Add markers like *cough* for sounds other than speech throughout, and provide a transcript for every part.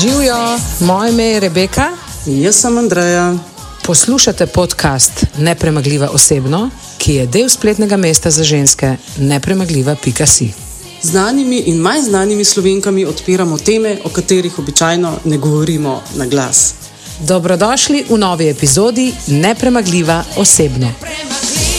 Živijo, moje ime je Rebeka. Jaz sem Andreja. Poslušate podcast Nepremagljiva osebno, ki je del spletnega mesta za ženske nepremagljiva.si. Znanimi in manj znanimi slovenkami odpiramo teme, o katerih običajno ne govorimo na glas. Dobrodošli v novi epizodi Nepremagljiva osebno. Premagljiva,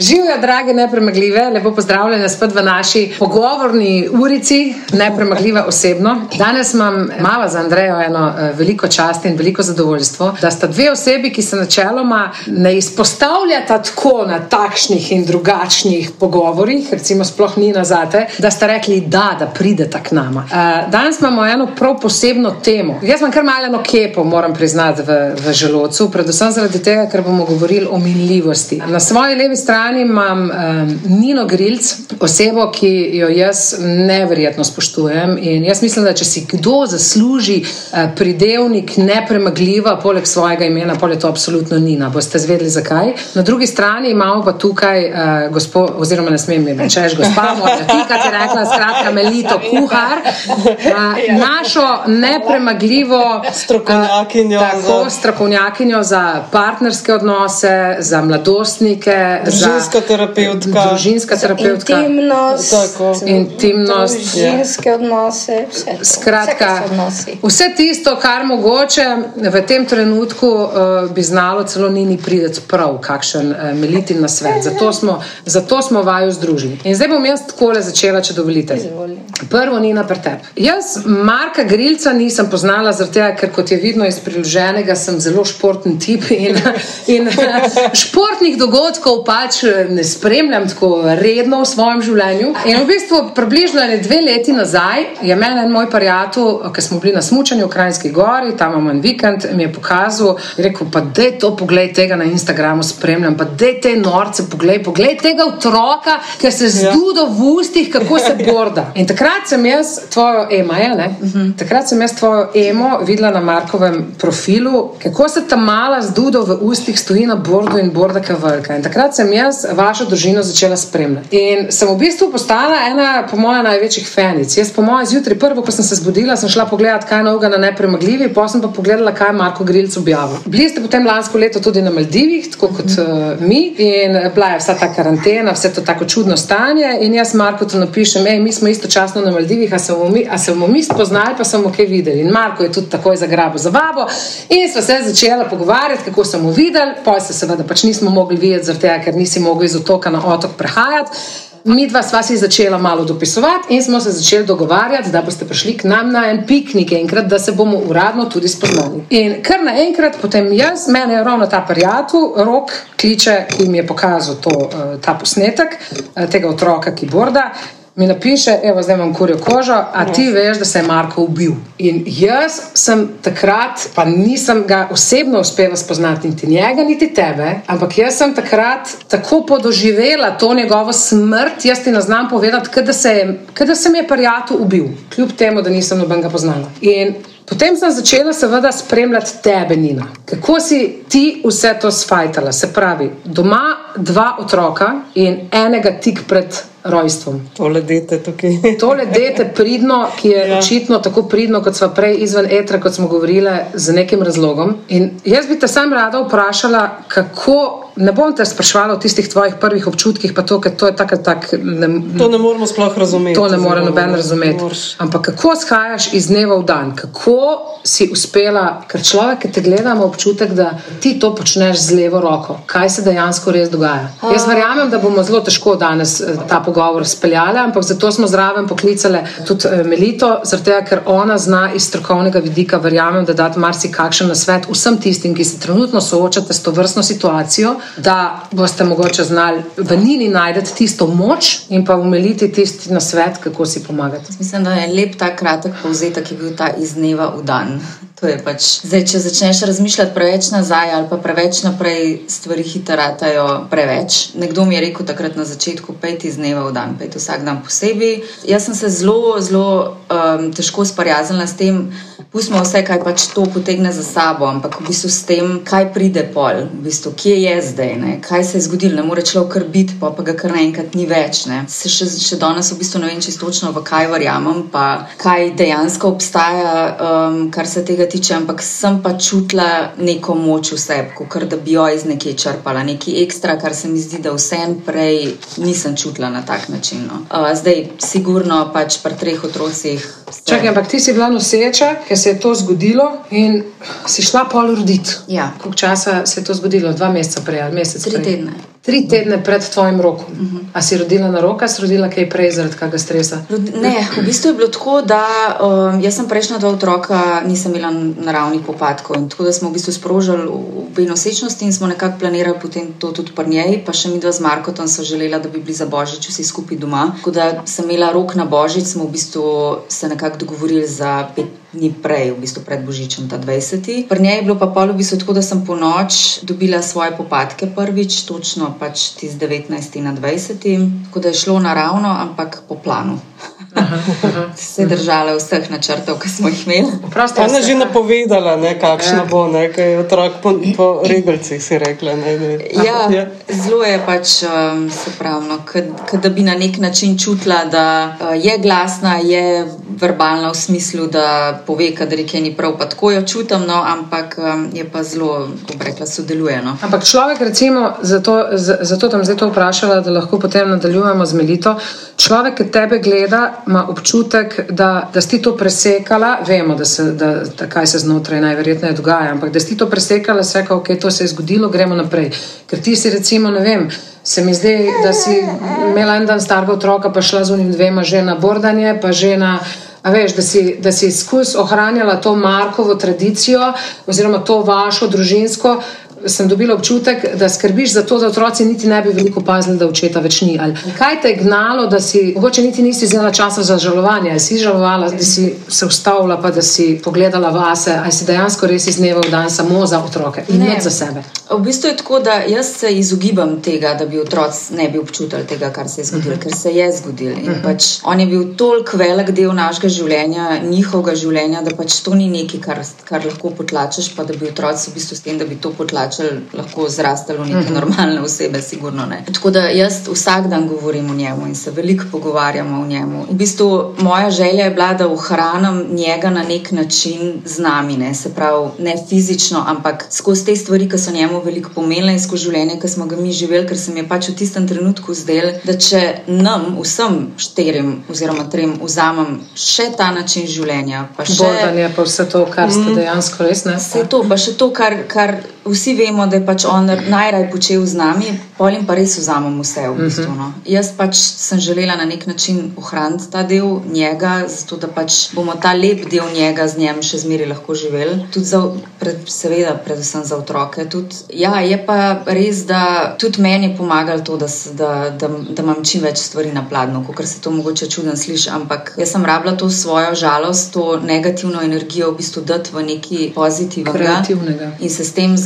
Živijo, drage nepremagljive, lepo pozdravljene spet v naši pogovorni urici, nepremagljiva osebno. Danes imam mala za Andrejo eno eh, veliko čast in veliko zadovoljstvo, da sta dve osebi, ki se načeloma ne izpostavljata tako na takšnih in drugačnih pogovorih, recimo sploh ni nazate, da sta rekli da, da prideta k nama. Eh, Danes imamo eno prav posebno temo. Jaz imam kar malo eno kepo, moram priznati, v, v želodcu, predvsem zaradi tega, ker bomo govorili o minljivosti. Na svoji levi strani imam um, Nino Grilc, osebo, ki jo jaz neverjetno spoštujem. In jaz mislim, da če si kdo zasluži uh, pridevnik nepremagljiva, poleg svojega imena, pol je to absolutno Nina. Boste zvedeli zakaj. Na drugi strani imamo pa tukaj uh, gospod, oziroma ne smem imeti, češ gospa, mora ti, kaj ti rekla, skratka, Melito Kuhar, uh, našo nepremagljivo Strokovnjakinjo uh, tako, za- strokovnjakinjo za partnerske odnose, za mladostnike, Družinska terapevtka. družinska terapevtka. Intimnost, Tako. Intimnost. družinske odnose, vse to. Skratka, vse, vse tisto, kar mogoče v tem trenutku uh, bi znalo celo Nini priti prav, kakšen uh, melitin na svet. Zato smo, zato smo vaju združili. In zdaj bom jaz takole začela, če dovolite. Izvoli. Prvo ni na pretep. Jaz Marka Grilca nisem poznala, tega, ker kot je vidno iz priloženega, sem zelo športen tip in, in *laughs* športnih dogodkov pač ne spremljam tako redno v svojem življenju. In v bistvu približno dve leti nazaj je meni en moj prijatelj, ki smo bili na smučanju v Krajinski gori, tam imamo en vikend, mi je pokazal, je rekel, pa dej to poglej tega na Instagramu spremljam, pa dej te norce poglej, poglej tega otroka, ki se zdudo v ustih, kako se *laughs* borda. In takrat sem jaz tvojo emo, ja, ne? Takrat sem jaz tvojo emo videla na Markovem profilu, kako se ta mala zdudo v ustih stoji na bordu in borda kavelka. In takrat sem jaz vašo družino začela spremljati. In sem v bistvu postala ena, po mojem, največjih fanic. Jaz, po mojem, zjutraj prvo, ko sem se zbudila, sem šla pogledat, kaj je novega na nepremagljivi, potem sem pa pogledala, kaj je Marko Grilc objavil. Bili ste potem lansko leto tudi na Maldivih, tako kot uh, mi, in bila je vsa ta karantena, vse to tako čudno stanje. In jaz Marko to napišem, hej, mi smo istočasno na Maldivih, a se bomo mi, a se bomo mi spoznali, pa smo kaj videli. In Marko je tudi takoj zagrabil za vabo in sva se začela pogovarjati, kako smo videli, pa se seveda pač nismo mogli videti, zaradi tega, ker nisi mogel iz otoka na otok prehajati. Mi dva sva si začela malo dopisovati in smo se začeli dogovarjati, da boste prišli k nam na en piknik enkrat, da se bomo uradno tudi spoznali. In kar naenkrat, potem jaz, mene je ravno ta prijatelj, rok, kliče, ki mi je pokazal to, eh, ta posnetek eh, tega otroka, ki borda. Mi napiše, evo, zdaj imam kurjo kožo, a ti veš, da se je Marko ubil. In jaz sem takrat, pa nisem ga osebno uspela spoznati, niti njega, niti tebe, ampak jaz sem takrat tako podoživela to njegovo smrt, jaz ti ne znam povedati, kot da se je, kot da se mi je prijatelj ubil, kljub temu, da nisem nobenega poznala. In Potem sem začela seveda spremljati tebe, Nina. Kako si ti vse to sfajtala? Se pravi, doma dva otroka in enega tik pred rojstvom. Tole dete tukaj. *laughs* Tole dete pridno, ki je ja. Očitno tako pridno, kot smo prej izven etra, kot smo govorili, z nekim razlogom. In jaz bi te sam rada vprašala, kako. Ne bom te sprašvala o tistih tvojih prvih občutkih, pa to, ker to je tako, tak, ne, To ne moramo sploh razumeti. To ne more noben razumeti. Ampak kako shajaš iz dneva v dan, kako si uspela, ker človek, ki te gleda, ima občutek, da ti to počneš z levo roko. Kaj se dejansko res dogaja? Jaz verjamem, da bomo zelo težko danes eh, ta pogovor speljali, ampak zato smo zraven poklicali tudi eh, Melito, tega, ker ona zna iz strokovnega vidika, verjamem, da dati marsikakšen nasvet vsem tistim, ki se trenutno soočate s to vrstno situacijo, da boste mogoče znali v Nini najti tisto moč in pa umeliti tisti nasvet, kako si pomagati. Mislim, da je lep ta kratek povzetek, ki je bil ta iz dneva v dan. To je pač. Zdaj, če začneš razmišljati preveč nazaj ali pa preveč naprej, stvari hitratajo preveč. Nekdo mi je rekel takrat na začetku: pejti iz dneva v dan, pejti vsak dan posebej. Jaz sem se zelo, zelo um, težko sprijaznila s tem, Pustimo vse, kaj pač to potegne za sabo, ampak v bistvu s tem, kaj pride pol, v bistvu, kje je zdaj, ne? kaj se je zgodilo. Ne more človek kar biti, pa, pa ga kar naenkrat ni več. Ne? Se še, še danes v bistvu ne vem čisto točno, v kaj verjamem, pa kaj dejansko obstaja, um, kar se tega tiče, ampak sem pa čutila neko moč v sebi, kot da bi jo iz nekje črpala, nekaj ekstra, kar se mi zdi, da vsem prej nisem čutila na tak način. No. Uh, zdaj, sigurno pač pri treh otrocih. se- Čakaj, ampak ti si bila noseča, ker se je to zgodilo in si šla pol roditi. Ja. Koliko časa se je to zgodilo? Dva meseca prej ali mesec Tri prej? tedne. Tri tedne pred tvojim rokom. Uh -huh. A si rodila na roka, si rodila kaj prej zaradi kakega stresa? Rod- Ne, v bistvu je bilo tako, da um, jaz sem prejšnja dva otroka, nisem imela naravnih popadkov. Tako da smo v bistvu sprožili obe nosečnosti in smo nekako planirali potem to tudi pri njej. Pa še mi dva z Markotom so želela, da bi bili za božič vsi skupaj doma. Tako da sem imela rok na božič, smo v bistvu se nekako dogovorili za pet dni prej, v bistvu pred božičem, ta 20. Pri njej je bilo pa pol v bistvu tako, da sem po noč dobila svoje popadke prvič, točno pač tisti 19. na 20. Tako da je šlo naravno, ampak po planu. Se držala vseh načrtov, ki smo jih imeli. Prosti, Ona je že napovedala, ne, kakšna bo, ne, kaj je otrok po, po regalcih si rekla. Ne, ne. Ja, Ja. zelo je pač, um, se pravi, no, da bi na nek način čutila, da uh, je glasna, je verbalna v smislu, da pove, kadar je ni prav, pa tako jo čutim, no, ampak um, je pa zelo, kako bi rekla, sodeluje. No. Ampak človek, recimo, zato, z- zato tam zdaj to vprašala, da lahko potem nadaljujemo z Melito. Človek, ki tebe gleda, ima občutek, da, da si to presekala. Vemo, da se, da, da kaj se znotraj najverjetneje dogaja, ampak da si to presekala, se rekel, ok, to se je zgodilo, gremo naprej. Ker ti si, recimo, ne vem. Se mi zdi, da si imela en dan starega otroka, pa šla z unim dvema že na bordanje, pa že na. A veš, da si, da si skozi ohranjala to Markovo tradicijo, oziroma to vašo družinsko, sem dobila občutek, da skrbiš za to, da otroci niti ne bi veliko pazili, da očeta več ni. Ali kaj te je gnalo, da si, mogoče niti nisi vzela časa za žalovanje, ali si žalovala, da si se ustavila, pa da si pogledala vase, ali si dejansko res iz dneva v dan samo za otroke in ne za sebe. V bistvu je tako, da jaz se izogibam tega, da bi otroci ne bi občutili tega, kar se je zgodilo, uh -huh. ker se je zgodilo. In pač on je bil toliko velik del našega življenja, njihovega življenja, da pač to ni nekaj, kar, kar lahko potlačeš, pa da bi otroci v bistvu s tem, da bi to potlačili, lahko zrastali v neke uh -huh. normalne osebe, sigurno ne. Tako da jaz vsak dan govorim o njemu in se veliko pogovarjamo o njemu. V bistvu moja želja je bila, da ohranim njega na nek način z nami, ne? se pravi, ne fizično, ampak skozi te stvari, ki so njemu veliko pomenile in skozi življenje, ki smo ga mi živeli, ker se mi je pač v tistem trenutku zdelo, da če nam, vsem štirim oziroma trem, vzamem še ta način življenja, pa še Bordanje, pa vse to, kar ste dejansko res ne. Vse to, pa še to, kar, kar vsi vemo, da je pač on najraj počel z nami, pol in pa res vzamem vse v bistvu. No. Jaz pač sem želela na nek način ohraniti ta del njega, zato da pač bomo ta lep del njega z njem še zmeraj lahko živeli. Tudi za, pred, seveda, predvsem za otroke. Tudi, ja, je pa res, da tudi meni je pomagalo to, da, da, da, da imam čim več stvari na pladnju, ker se to mogoče čuden sliši, ampak jaz sem rabila to svojo žalost, to negativno energijo v bistvu dati v neki pozitivnega Kreativnega. in se s tem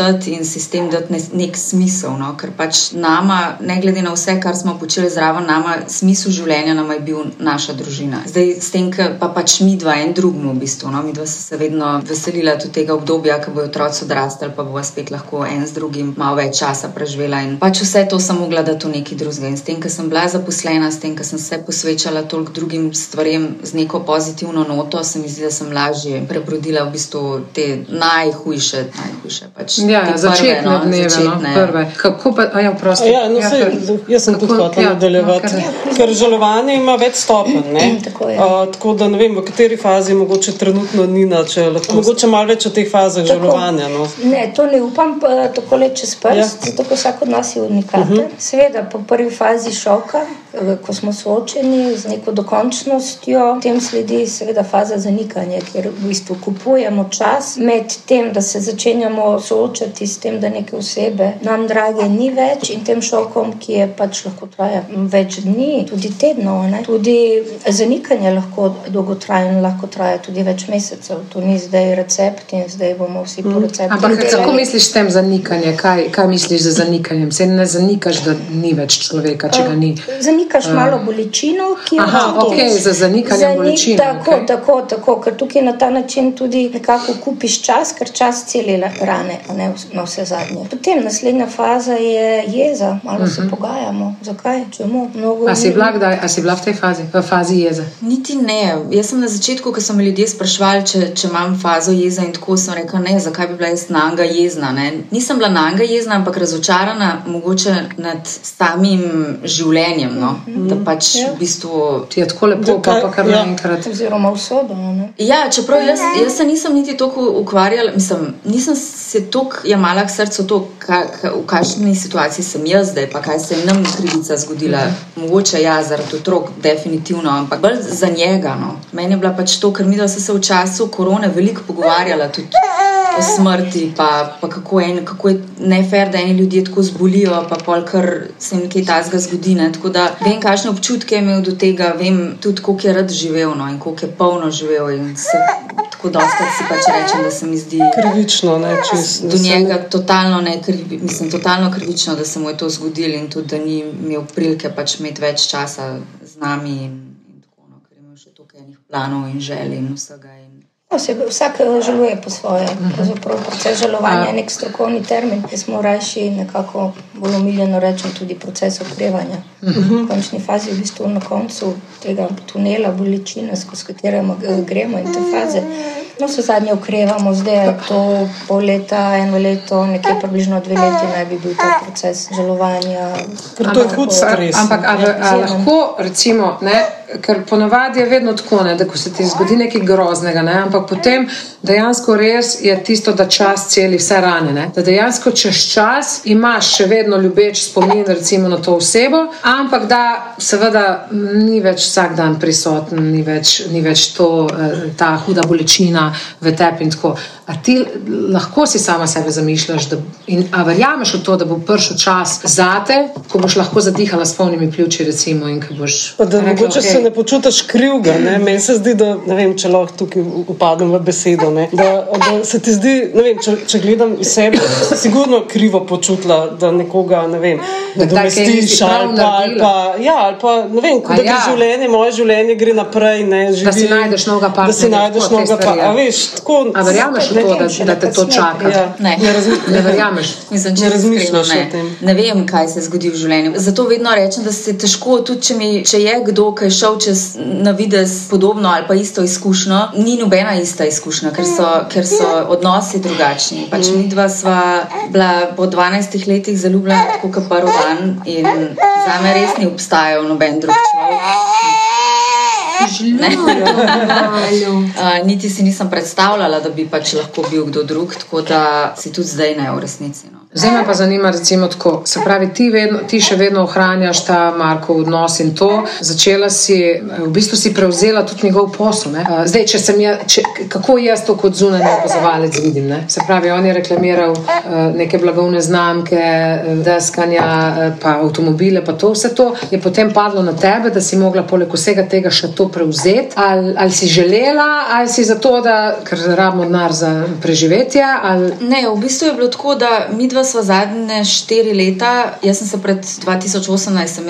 zamotati in si s tem dati ne- nek smisel. No? Ker pač nama, ne glede na vse, kar smo počeli zraven, nama smisel življenja nama je bil naša družina. Zdaj, s tem, pa pač mi dva en drugmu v bistvu. No? Mi dva se vedno veselila tudi tega obdobja, ko bojo otroci odrastali, pa bova spet lahko en z drugim malo več časa preživela. In pač vse to sem mogla dati v neki drugega. In s tem, ker sem bila zaposlena, s tem, ker sem se posvečala toliko drugim stvarem z neko pozitivno noto, se mi zdi, da sem lažje prebrodila v bistvu te najhujše, najhujše pač Ja, te začetne prve, no, dneve, začetne. no, prve. Kako pa, a ja, prosti. Ja, no, sej, jaz sem tudi Kako- hotel ja, nadaljevati. no, kar- Ker žalovanje ima več stopenj. ne. *clears throat* Tako je. A, tako da ne vem, v kateri fazi mogoče trenutno Nina, če lahko. Mogoče malo več o teh fazah žalovanja. No. Ne, to ne upam pa tako le čez prst, Ja. ja. zato ker vsak od nas je unikaten. Uh -huh. Seveda, po prvi fazi šoka, ko smo soočeni z neko dokončnostjo, potem sledi seveda faza zanikanja, kjer v bistvu kupujemo čas med tem, da se začenjamo soočati s tem, da neke osebe nam drage ni več in tem šokom, ki je pač lahko traja več dni, tudi tednov. Ne? Tudi zanikanje lahko dolgotrajno, lahko traja tudi več mesecev. To ni zdaj recept in zdaj bomo vsi po receptu. Ampak kako misliš s tem zanikanjem? Kaj, kaj misliš z zanikanjem? Se ne zanikaš, da ni več človeka, če ga ni. Zanikanje zanikaš malo bolečino, ki jo Aha, čutiš. okej, za zanikanje Zanik- bolečine, Tako, okej. tako, tako, ker tukaj na ta način tudi nekako kupiš čas, ker čas celi la- rane, a ne na vse zadnje. Potem naslednja faza je jeza, malo se pogajamo. Zakaj? Čemu? Mnogo A si bila kdaj, a si bila v tej fazi, v fazi jeze? Niti ne. Jaz sem na začetku, ko so me ljudje sprašvali, če, če imam fazo jeza in tako, sem rekla, ne, zakaj bi bila jaz na njega jezna. Ne? Nisem bila na njega jezna, ampak razočarana mogoče nad samim življenjem. No? Da pač Ja. v bistvu. Ti je tako lepo, pa, pa kar Ja. naenkrat. Oziroma usodo. a Ne? Ja, čeprav jaz, jaz se nisem niti toliko ukvarjala, mislim, nisem se toliko jemala k srcu to, ka, ka, v kakšni situaciji sem jaz zdaj, pa kaj se je nam krivica zgodila. Mogoče ja, zaradi otrok, definitivno, ampak bolj za njega. No. Meni je bila pač to, ker mi da so se v času korone veliko pogovarjala tudi o smrti, pa, pa kako, en, kako je nefer, da eni ljudje tako zbolijo, pa pol kar se jim nekaj tasga zgodi. Ne. Tako da vem, kakšne občutke je imel do tega, vem tudi, koliko je rad živel no, in koliko je polno živel. in Se, tako dosta si pač rečem, da se mi zdi Krivično, ne, čist, do njega totalno, ne, krivi, mislim, totalno krivično, da se mu je to zgodilo in tudi, da ni imel prilike pač imeti več časa z nami in, in tako, no, ker imel še toliko enih planov in želj in vsega. In, vsak eh, žaluje po svoje. Pravzaprav Proces žalovanja je nek strokovni termin. Jaz smo rajši nekako bolj umiljeno rečem tudi proces okrevanja. V končni fazi, v bistvu na koncu tega tunela bolečine, skozi katerega gremo in te faze. No, vse zadnje okrevamo, zdaj je to pol leta, eno leto, nekje približno dve leti naj bi bil ta proces žalovanja. Ker to je hud stres. Ampak a, a lahko, recimo, ne, ker ponavadi je vedno tako, ne, da ko se ti zgodi nekaj groznega, ne, ampak potem dejansko res je tisto, da čas celi vse rane. Ne, da dejansko čez čas imaš še vedno ljubeč spomin recimo, na to osebo, ampak da seveda ni več vsak dan prisoten, ni več, ni več to, eh, ta huda bolečina v tebi in tako. A ti lahko si sama sebe zamišljaš, da, in, a verjameš v to, da bo prišel čas zate, ko boš lahko zadihala s polnimi pljuči, recimo, in ko boš. Pa da rekla, mogoče "Okej." Se ne počutiš krivga. Ne? Meni se zdi, da ne vem, če lahko tukaj upadem v besedo. Ne? Da, da se ti zdi, ne vem, če, če gledam iz sebe, se sigurno krivo počutila, da nekoga ne vem, nadomestiš ali pa, ali pa, ja, ali pa ne vem, A da ja. življenje, moje življenje gre naprej. Ne, živi, Da si najdeš novega Da si partnerja, najdeš novega partnerja. ja. Veš, tako. A verjameš v Ne to, da, da te to čaka? Ja, Ne. ne, razmi, Ne verjameš. Mislim, Ne razmišljaš iskreno, o tem. ne, ne vem, kaj se zgodi v življenju. Zato vedno rečem, da se težko, tudi če, mi, če je kdo, ki je šel čez na videz podobno ali pa isto izkušnjo, ni nobena ista izkušnja, ker so, ker so odnosi drugačni. Pač mi dva sva bila po 12 letih zaljubljena tako kot prvi dan in za me res ni obstajal noben drug človek. Uh, *laughs* niti si nisem predstavljala, da bi pač lahko bil kdo drug, tako da si tudi zdaj ne v resnici. No. Zdaj me pa zanima, recimo, tako. Se pravi, ti, vedno, ti še vedno ohranjaš ta Markov odnos in to. Začela si, v bistvu si prevzela tudi njegov posel. ne. Eh, Zdaj, če sem jaz, če, kako jaz to kot zunanji opazovalec vidim? Ne? Se pravi, on je reklamiral uh, neke blagovne znamke, eh, deskanja, eh, pa avtomobile, pa to vse to je potem padlo na tebe, da si mogla poleg vsega tega še to prevzeti. Ali, ali si želela, ali si zato, da, ker rabimo denar za preživetje, ali Ne, v bistvu je bilo tako, da mi dva sva zadnje štiri leta, jaz sem se pred 2018 sem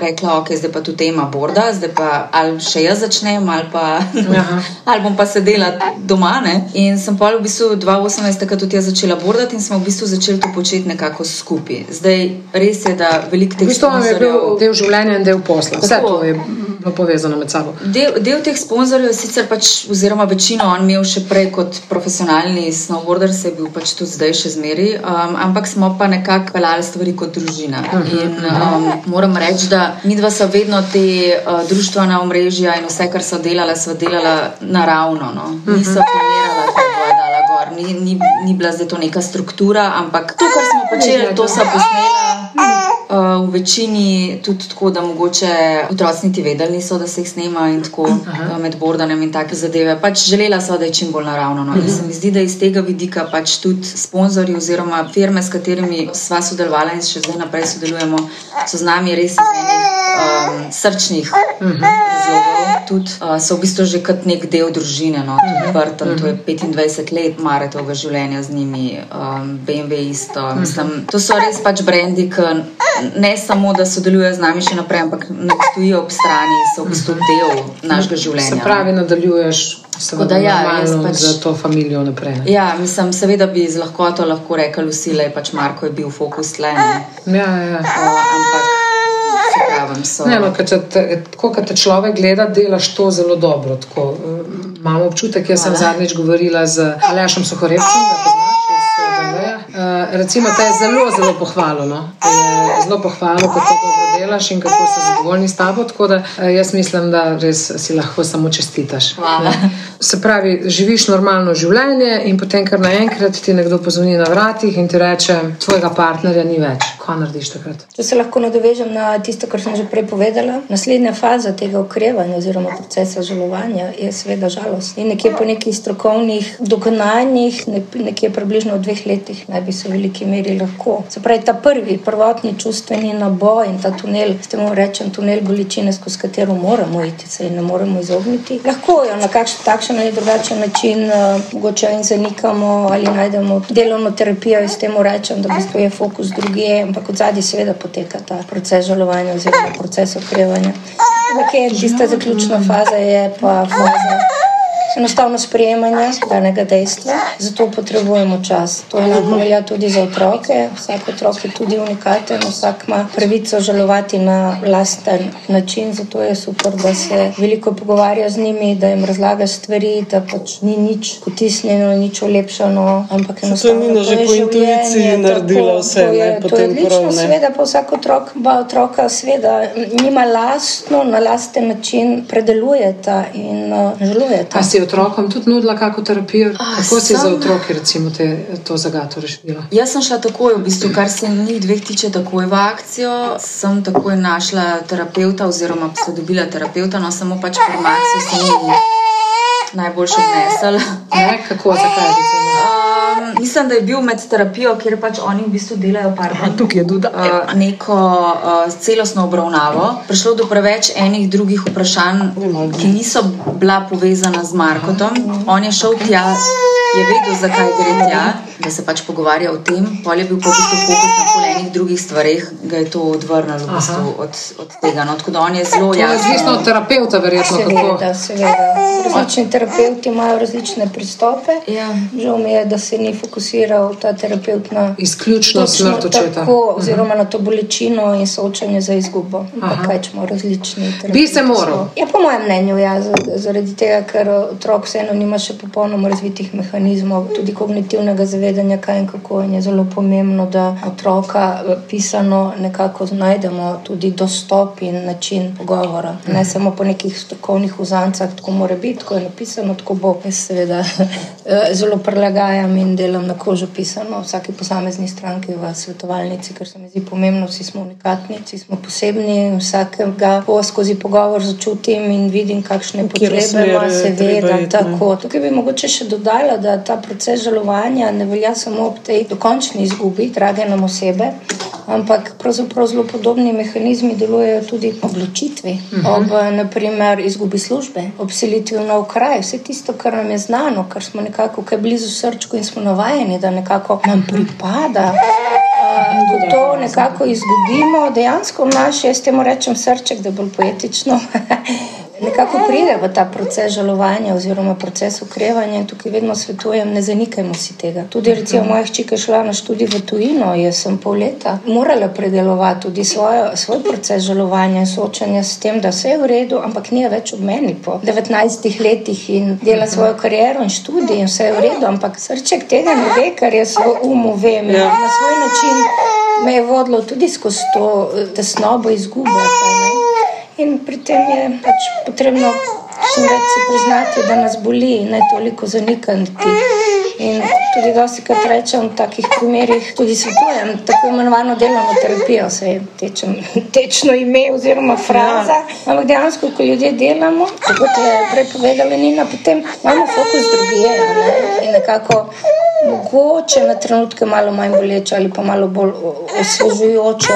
rekla, ok, zdaj pa tudi tema borda, zdaj pa ali še jaz začnem, ali pa *laughs* ali bom pa sedela doma. Ne? In sem pa v bistvu 2018 takrat tudi jaz začela bordati in smo v bistvu začeli to početi nekako skupaj. Zdaj res je, da veliko teh V bistvu vam je bil sponzorjev- del življenja in del posla. Vse Tako. to je bilo povezano med sabo. Del, del teh sponzorjev je sicer pač, oziroma večino on imel še prej kot profesionalni snowboarder, se je bil pač tudi zdaj še zmeri, um, ampak smo pa nekako peljali stvari kot družina. In um, moram reči, da mi dva sva vedno te uh, društvena omrežja in vse, kar so delala, sva delala naravno. No. Niso planirala, da bo dala gor, ni, ni, ni bila zdaj to neka struktura, ampak to, kar smo počeli, to sva posnela. Uh, v večini tudi tako, da mogoče otroci niti vedeli niso, da se jih snema in tako uh, med bordanjem in take zadeve. Pač želela so, da je čim bolj naravno. No. In se mi zdi, da iz tega vidika pač tudi sponzorji oziroma firme, s katerimi sva sodelovala in še zdaj naprej sodelujemo, so z nami res iz enih um, srčnih razlogov. Tudi uh, so v bistvu že kot nek del družine. No. Tudi Burton, to je 25 let maratovega življenja z njimi, um, BMW isto. Mislim, to so res pač brendi, ki ne samo, da sodelujejo z nami še naprej, ampak ne stojijo ob strani, so v bistvu del našega življenja. Se pravi, nadaljuješ Tako da ja, pač- za to familijo naprej. ne? Ja, mislim, seveda bi z lahkoto lahko rekli vsi, da je pač Marko je bil fokus tle. ne. Ja, ja. Uh, ampak pravim, so. Ne, no, te, tako, kad te človek gleda, delaš to zelo dobro. Tako, eh, Imam občutek, jaz sem Hvala. zadnjič govorila z Alešom Sohorevcem, da Daleja. Uh, recimo, te je zelo, zelo pohvalil. No? Zelo pohvalil, kako dobro delaš in kako so zadovoljni s tabo. Tako da uh, jaz mislim, da res si lahko samo čestitaš. Hvala. Ne? Se pravi, živiš normalno življenje in potem kar naenkrat ti nekdo pozvoni na vratih in ti reče, tvojega partnerja ni več. Kaj narediš takrat? Če se lahko nadovežem na tisto, kar sem že prej povedala, naslednja faza tega okrevanja oziroma procesa žalovanja je seveda žalost. In nekje po nekih strokovnih dognanjih, ne- nekje približno v dveh letih, naj bi se v veliki meri lahko. Se pravi, ta prvi, prvotni čustveni naboj in ta tunel, s tem rečem, tunel bolečine, skozi katero moramo iti, se ji ne moremo izogniti. Lahko jo na kakšen takšen ali drugačen način uh, mogoče in zanikamo ali najdemo delovno terapijo in s tem rečem, da v bistvu je fokus drugje, ampak od zadaj seveda poteka ta proces žalovanja oziroma proces okrevanja. Ampak je tista zaključna faza, je pa faza. Enostavno sprejemanje danega dejstva, zato potrebujemo čas. To enako velja tudi za otroke. Vsak otrok je tudi unikaten, vsak ima pravico žalovati na lasten način, zato je super, da se veliko pogovarja z njimi, da jim razlaga stvari, da pač ni nič potisnjeno, nič olepšano, ampak to je enostavno Nina že je po intuiciji naredila tako, vse, to je- To je odlično, prav, ne. seveda pa vsak otrok, pa otroka seveda nima lastno, na lasten način predelujeta in uh, žalujeta. A otrokom tudi nudila kako terapijo? Kako si za sem- otroke recimo te, to zagato rešila? Jaz sem šla takoj, v bistvu, kar se njih dveh tiče, takoj v akcijo. Sem takoj našla terapeuta, oziroma se dobila terapeuta, no samo pač formacijo se ni najboljše obnesel. Ne, kako, zakaj recimo? Um, mislim, da je bil med terapijo, kjer pač oni v bistvu delajo pardon, Tukaj je Duda. uh, neko uh, celostno obravnavo. Prišlo do preveč enih drugih vprašanj, ki niso bila povezana z Markotom. On je šel tja, je vedel, zakaj gre tja, da se pač pogovarja o tem. Pol je bil pa v bistvu fokus na pol enih drugih stvareh, ga je to odvrnilo v bistvu od, od tega. No, tako da on je zelo je odvisno od terapeuta, verjetno. Kako. Seveda, seveda. Različni terapeuti imajo različne pristope. Ja. Žal mi je, da se ni fokusiral ta terapeut na Izključno smrt očeta. tako, oziroma na to bolečino in soočanje za izgubo. Kaj smo različni. Bi se moral. Ja, po mojem mnenju, ja, za- zaradi tega, ker otrok vseeno nima še popolnoma razvitih mehanizmov, tudi kognitivnega zavedanja, kaj in kako. In je zelo pomembno, da otroka eh, pisano nekako najdemo tudi dostop in način pogovora. Ne samo po nekih strokovnih uzancah, tako mora biti, tako je napisano, tako bo. Jaz seveda *laughs* eh, zelo prilagajam in delam na kožo pisano vsaki posamezni stranki v svetovalnici, ker se mi zdi pomembno, vsi smo unikatni, vsi smo posebni, vsakega po skozi pogovor začutim in vidim, kakšne potrebe ima, seveda. treba iti, ne. Tako. Tukaj bi mogoče še dodala, da ta proces žalovanja ne velja samo ob tej dokončni izgubi drage nam osebe, ampak pravzaprav zelo podobni mehanizmi delujejo tudi ob ločitvi, uh -huh. ob naprimer izgubi službe, ob selitvi v nov kraj, vse tisto, kar nam je znano, kar smo nekako kaj blizu srčku in smo navajeni, da nekako nam pripada. eh, Ko to nekako izgubimo, dejansko naš, jaz temu rečem srček, da je bolj poetično, *laughs* nekako pride v ta proces žalovanja oziroma proces okrevanja in tukaj vedno svetujem, ne zanikajmo si tega. Tudi recimo moja hčika je šla na študij v tujino, jaz sem pol leta morala predelovati tudi svojo, svoj proces žalovanja in soočanja s tem, da vse je v redu, ampak ni več ob meni po 19 letih in dela svojo kariero in študij in vse je v redu, ampak srček tega ne ve, kar jaz v umu vem in Ja. na svoj način me je vodilo tudi skozi to eh, tesnobo izgube. kaj ne. In pri tem je pač potrebno čim več priznati, da nas boli, ne toliko zanikati. In tudi dosti krat rečem v takih primerih, tudi svetujem tako imenovano delovno terapijo, se je tečem, tečno ime oziroma fraza. Ja. Ampak dejansko, ko ljudje delamo, kot je prej povedala Nina, potem imamo fokus drugje. Ne? In nekako mogoče na trenutke malo manj boleče ali pa malo bolj o- osvežujoče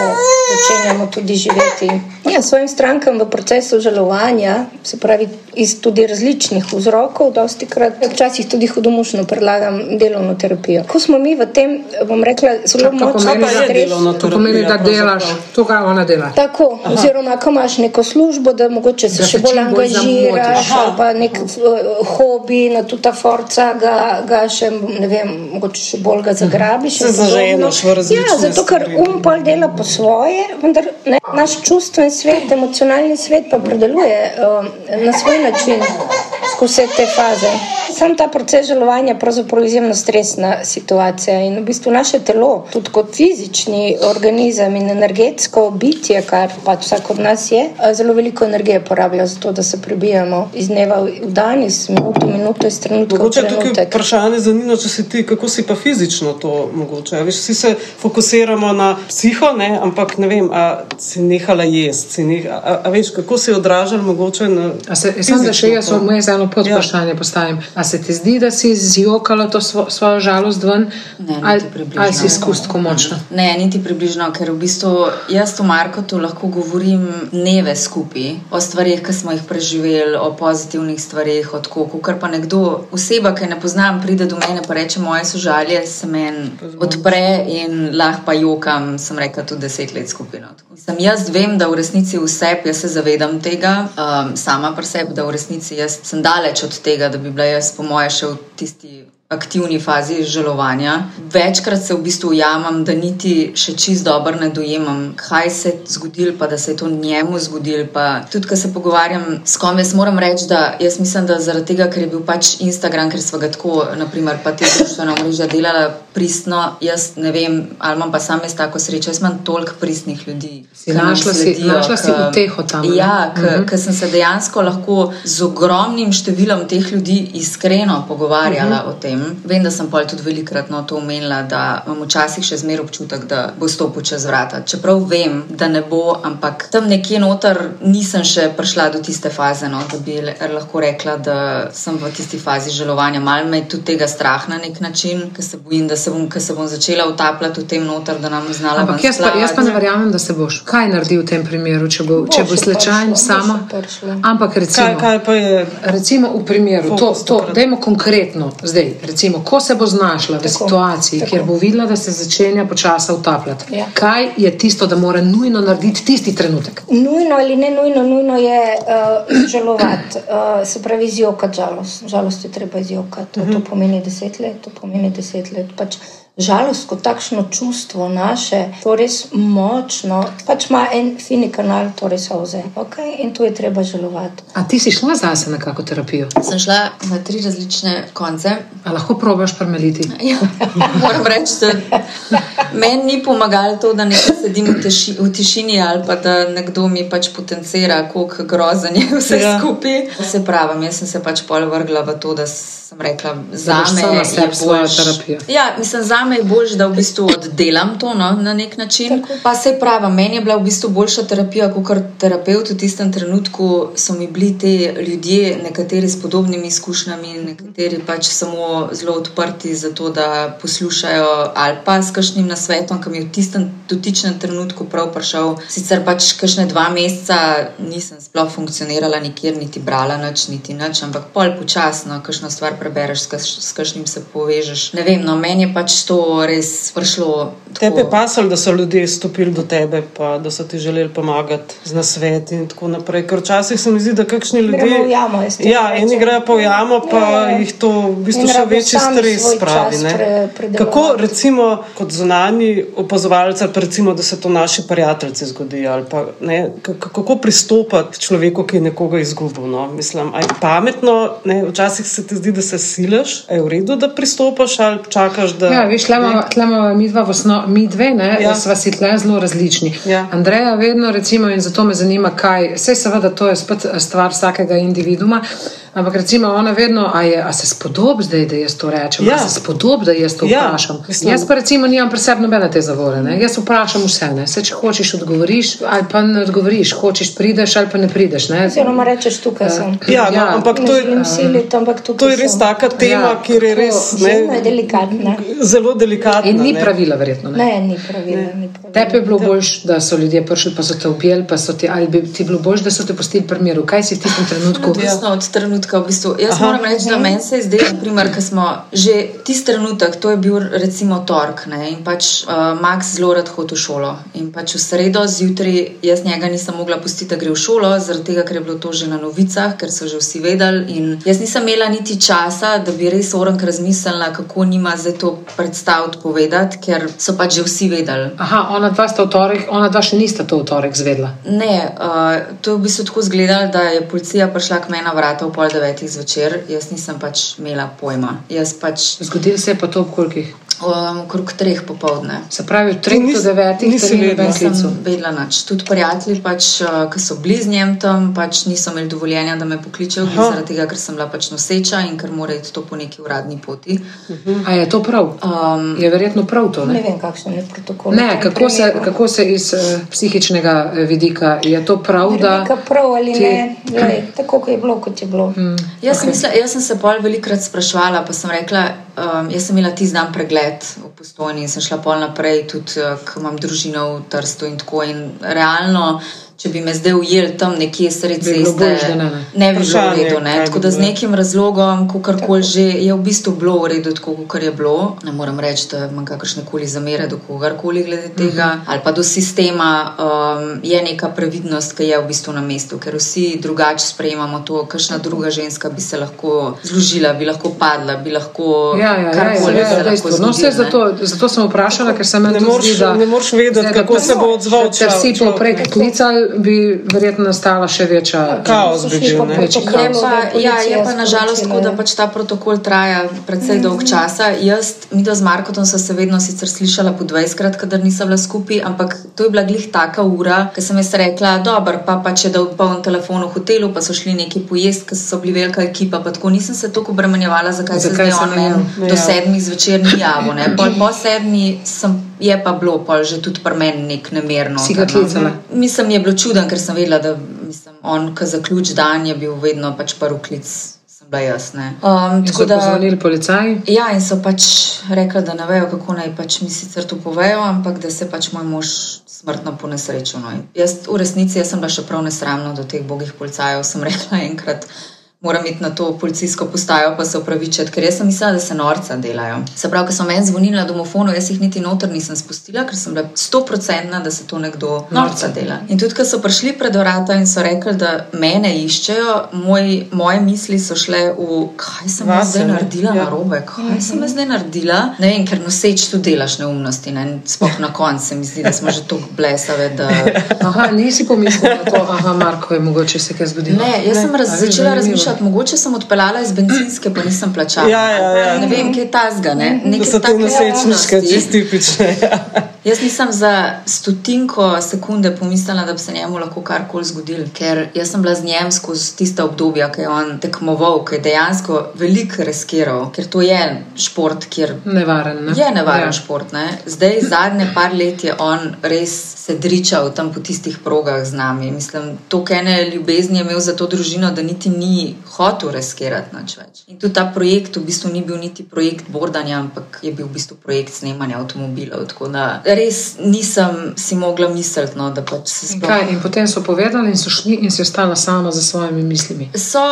začenjamo tudi živeti. Ja, svojim strankam v procesu žalovanja, se pravi iz tudi različnih vzrokov, dosti krat, včasih tudi hudomušno predlagam delovno terapijo. Ko smo mi v tem, bom rekla, zelo močno delovna To pomeni, da delaš to, kar ona dela. Tako, Aha. oziroma, ko imaš neko službo, da mogoče se Da še bolj angažiraš, ali pa nek uh, hobi, na tuta forca ga, ga še, ne vem, mogoče še bolj ga zagrabiš. Se zaženeš v različne Ja, zato ker um pol dela po svoje, vendar ne, naš čustven svet, emocionalni svet pa predeluje uh, na svoj način skozi vse te faze. Sam ta proces žalovanja je pravzaprav izjemno stresna situacija in v bistvu naše telo, tudi kot fizični organizem in energetsko bitje, kar pač vsak od nas je, eh, zelo veliko energije porablja za to, da se prebijamo iz dneva v dan, iz minuto v minuto, iz trenutka v Mogoče je tukaj trenutek. vprašanje za Nino, če si ti, kako si pa fizično to mogoče. A Veš, vsi se fokusiramo na psiho, ne? ampak ne vem, a si nehala jesti, si neh, a, a, veš, kako se je odražalo mogoče na. A se, samo da še jaz fizično to? Moje za eno Ja. postavim. A se ti zdi, da si zjokala to svo, svojo žalost ven? Ne, ali, si izkustko močno? Ne, niti približno, ker v bistvu jaz v Markotu lahko govorim dneve skupaj o stvarih, ki smo jih preživeli, o pozitivnih stvarih, o tako. Ker pa nekdo, oseba, ki ne poznam, pride do mene in reče: Moje sožalje se meni odpre in lahko pa jokam, sem rekla, tudi deset let skupaj. No. Tako. Sem jaz vem, da v resnici vse, jaz se zavedam tega, um, sama pri sebi, da v resnici jaz sem daleč od tega, da bi bila jaz, po moje, še v tisti aktivni fazi žalovanja. Večkrat se v bistvu ujamem, da niti še čist dobro ne dojemam, kaj se je zgodilo, pa da se je to njemu zgodilo. Pa tudi, ko se pogovarjam s kom, jaz moram reči, da jaz mislim, da zaradi tega, ker je bil pač Instagram, ker smo ga tako, naprimer, pa te družbena mreža delala pristno, jaz ne vem, ali imam pa sam jaz tako srečo, jaz imam toliko pristnih ljudi. Si našla si- sledijo, našla si ke- uteho tam? Ja, ker uh -huh. sem se dejansko lahko z ogromnim številom teh ljudi iskreno pogovarjala uh -huh. o tem. Vem, da sem pol tudi velikrat no, to omenila, da imam včasih še zmeraj občutek, da bo stopil čez vrata. Čeprav vem, da ne bo, ampak tam nekje noter nisem še prišla do tiste faze, no, da bi lahko rekla, da sem v tisti fazi žalovanja. Mal me je tudi tega strah na nek način, ker se bojim, da se bom, se bom začela utapljati v tem noter, da nam znala Ampak jaz pa, jaz pa ne verjamem, da se boš. Kaj naredi v tem primeru, če bo, če bo sama? bo še prišlo. Ampak recimo. Kaj, kaj pa je? Recimo v primeru, to, Fokus to takrat. dajmo konkretno, zdaj, recimo, ko se bo znašla v Tako, situaciji, tako. kjer bo videla, da se začenja počasi utapljati, Ja. kaj je tisto, da mora nujno narediti tisti trenutek? Nujno ali ne nujno, nujno je uh, žalovati, uh, se pravi izjokati žalost. Žalost je treba izjokati. Uh -huh. To pomeni deset let, to pomeni deset let. Pač žalost kot takšno čustvo naše, to res močno, pač ima en fini kanal, torej solze. Okay? In tu je treba žalovati. A ti si šla zase na kakšno terapijo? Sem šla na tri različne konce. A lahko probaš premeliti? *laughs* Ja, moram reči, da meni ni pomagalo to, da nekaj sedim v, teši, v tišini ali pa da nekdo mi pač potencira, kako grozen je vse Ja. skupaj. Se pravi, jaz sem se pač pol vrgla v to, da sem rekla, za boš me je sebi svojo boljš. terapijo. Ja, mislim, za me je bolj, da v bistvu oddelam to no, na nek način. Pa se pravi, meni je bila v bistvu boljša terapija kot terapeut v tistem trenutku. So mi bili ti ljudje, nekateri s podobnimi izkušnjami, nekateri pač samo zelo odprti za to, da poslušajo ali pa s kakšnim nasvetom, ki mi je v tistem dotičnem trenutku prav prišel. Sicer pač kakšne dva meseca nisem sploh funkcionirala nikjer, niti brala nič, niti nič, ampak pol počasno, kakšno stvar prebereš, s kakšnim se povežeš. Ne vem, no, meni je pač to res prišlo. Tebi je pasalo, da so ljudje stopili do tebe, pa da so ti želeli pomagati z nasveti in tako naprej. Ker včasih se mi zdi, da kakšni ljudje. Gremo v jamo, ja, eni grejo pa v jamo, pa Ja, ja. jih to v bistvu še večji stres spravi. pre-. Kako recimo kot zunani opazovalec, ali pa recimo, da se to naši prijatelji zgodi, ali pa ne, kako pristopati človeku, ki je nekoga izgubil. No? Mislim, a je pametno, ne? včasih se ti zdi, da se silaš, je v redu, da pristopaš ali čakaš, da. Ja, veš, tlemo mi dva, v osno, mi dve, ne, Ja. sva si tle zelo različni. Ja. Andreja vedno, recimo, in zato me zanima, kaj, vse seveda to je spet stvar vsakega individuma. Ampak recimo ona vedno, a, je, a se spodob zdaj, da jaz to rečem, Ja. a se spodob, da jaz to Ja, vprašam. mislim- Jaz pa recimo nimam pri sebi nobene te zavore. Ne? Jaz vprašam vse, ne? se če hočeš odgovoriš ali pa ne odgovoriš, hočeš prideš ali pa ne prideš. Ne? Oziroma rečeš, tukaj sem. Ja, no, ampak Ne to je, siliti, ampak to je res sem. taka tema, Ja, kjer je res ne, delikatna. zelo delikatna. In ni ne. pravila, verjetno. Ne? Ne, ni pravila. ni pravila. Tebi je bilo boljš, da so ljudje prišli, pa so te objeli, pa so ti, ali bi ti bilo boljš, da so te pustili pri miru. Kaj si v tistem trenutku? Odvisno od trenutka. V bistvu. Jaz Aha. moram reči, da meni se je zdelo, ko smo že tisti trenutek, to je bil recimo tork, ne, in pač uh, Max zelo rad hodi v šolo. In pač v sredo zjutraj jaz njega nisem mogla pustiti, da gre v šolo, zaradi tega, ker je bilo to že na novicah, ker so že vsi vedeli. In jaz nisem imela niti časa, da bi res orank razmislila, kako nima zdaj to predstaviti povedati, ker so pač že vsi vedeli. Aha, ona dva sta v torek, ona dva še nista to v torek zvedla. Ne, uh, to je v bistvu tako izgledalo, da je policija prišla k meni na vrata ob pol devetih zvečer, jaz nisem pač imela pojma. Jaz pač Zgodilo se je pa to ob kolikih. Um, okrog treh popovdne. Se pravi, od 3 nis- do 9 nisi ni vedela. noben klic. Nisem vedela nič. Tudi prijatelji, pač, uh, ki so bili z njem tam, pač niso imeli dovoljenja, da me pokličejo, zaradi tega, ker sem bila pač noseča in ker mora iti to po neki uradni poti. A je to prav? Um, Je verjetno prav to, Ne ne? vem, kakšen je protokol. Ne, kako se, kako se iz uh, psihičnega eh, vidika je to prav, da Neka prav ali ti- ne, Glej, tako kot je bilo, kot je bilo. Hmm. Jaz, okay. mislim, jaz sem se pol velikrat sprašvala, pa sem rekla, um, jaz sem imela tisti dan pregled v postojni in sem šla pol naprej, tudi uh, ker imam družino v Trstu in tako. In realno, če bi me zdaj ujeli tam nekje sredi Bi bilo ceste, boljše, da ne, ne. ne bi bilo v redu. Ne? bi Tako da z nekim razlogom, kakorkoli že, je v bistvu bilo v redu, tako kot je bilo. Ne moram reči, da imam kakršne koli zamere do kogarkoli glede tega, Mhm. ali pa do sistema. Um, je neka previdnost, ki je v bistvu na mestu, ker vsi drugače sprejemamo to, kakšna druga ženska bi se lahko zložila, bi lahko padla, bi lahko Ja, ja, ja, ja, karkoli ja, se ja, lahko dejstvo. No, vse zato, zato sem vprašala, ker se meni Ne moreš- zdi, da ne moreš vedeti, kako se bo odzval Če človek. poprek klicali, bi verjetno nastala še večja Kaos bi bil, Je pa, ja, je pa nažalost tako, da pač ta protokol traja precej dolg časa. Jaz, mi do z Markotom sva se vedno sicer slišala po 20krat, kadar nisva bila skupaj, ampak to je bila glih taka ura, ker sem jaz rekla, dober, pa pa če da poln telefon v hotelu, pa so šli neki pojest, ker so bili velika ekipa, pa tako nisem se toliko obremenjevala, zakaj, zakaj se zdaj on meni do Ja. sedmih zvečer ni javil. ne. Pol po sedmi sem, je pa bilo pol že tudi pri meni nek nemerno. Si ga klicala? Mislim, je bilo čuden, ker sem vedela, da mislim, on, ki zaključ dan, je bil vedno pač prvi klic, sem bila jaz. ne. Um, In tako so da. pozvonili policaj. Ja, in so pač rekli, da ne vejo, kako naj pač mi sicer to povejo, ampak da se pač moj mož smrtno ponesrečil. No. Jaz v resnici jaz sem bila še prav nesramna do teh bogih policajev. Sem rekla enkrat, moram iti na to policijsko postajo, pa se upravičiti, ker jaz sem mislila, da se norca delajo. Se pravi, ko so meni zvonili na domofonu, jaz jih niti noter nisem spustila, ker sem bila stoprocentna, da se to nekdo norca dela. In tudi, ko so prišli pred vrata in so rekli, da mene iščejo, moj, moje misli so šle v, kaj sem Vase, zdaj ne? naredila Ja. na robe, kaj sem jaz zdaj naredila. Ne vem, ker noseč tu delaš neumnosti, ne? sploh na koncu se mi zdi, da smo že tako blesave. Da... Aha, nisi pomislila na to, aha, Marko je mogoče se kaj zgodilo. Ne, jaz sem raz, začela zanimivo. Razmišljati, mogoče sem odpeljala iz benzinske, pa nisem plačala. Ja, ja, ja. Ne vem, kaj je tazga. Ne? Neke so te neumnosti. čisto tipične. ja. Jaz nisem za stotinko sekunde pomislila, da bi se njemu lahko karkoli zgodilo, ker jaz sem bila z njim skozi tiste obdobja, ki je on tekmoval, ki je dejansko veliko reskiral, ker to je šport, kjer Nevaren. Ne? Je nevaren Ja. šport. Ne? Zdaj, zadnje par let je on res se dričal tam po tistih progah z nami. Mislim, to ene ljubezni je imel za to družino, da niti ni hotel reskirati nič več. In tudi ta projekt v bistvu ni bil niti projekt bordanja, ampak je bil v bistvu projekt snemanja avtomobilov. Tako da res nisem si mogla misliti, no, da pač se sploh. kaj, in potem so povedali in so šli in si ostala sama za svojimi mislimi. So,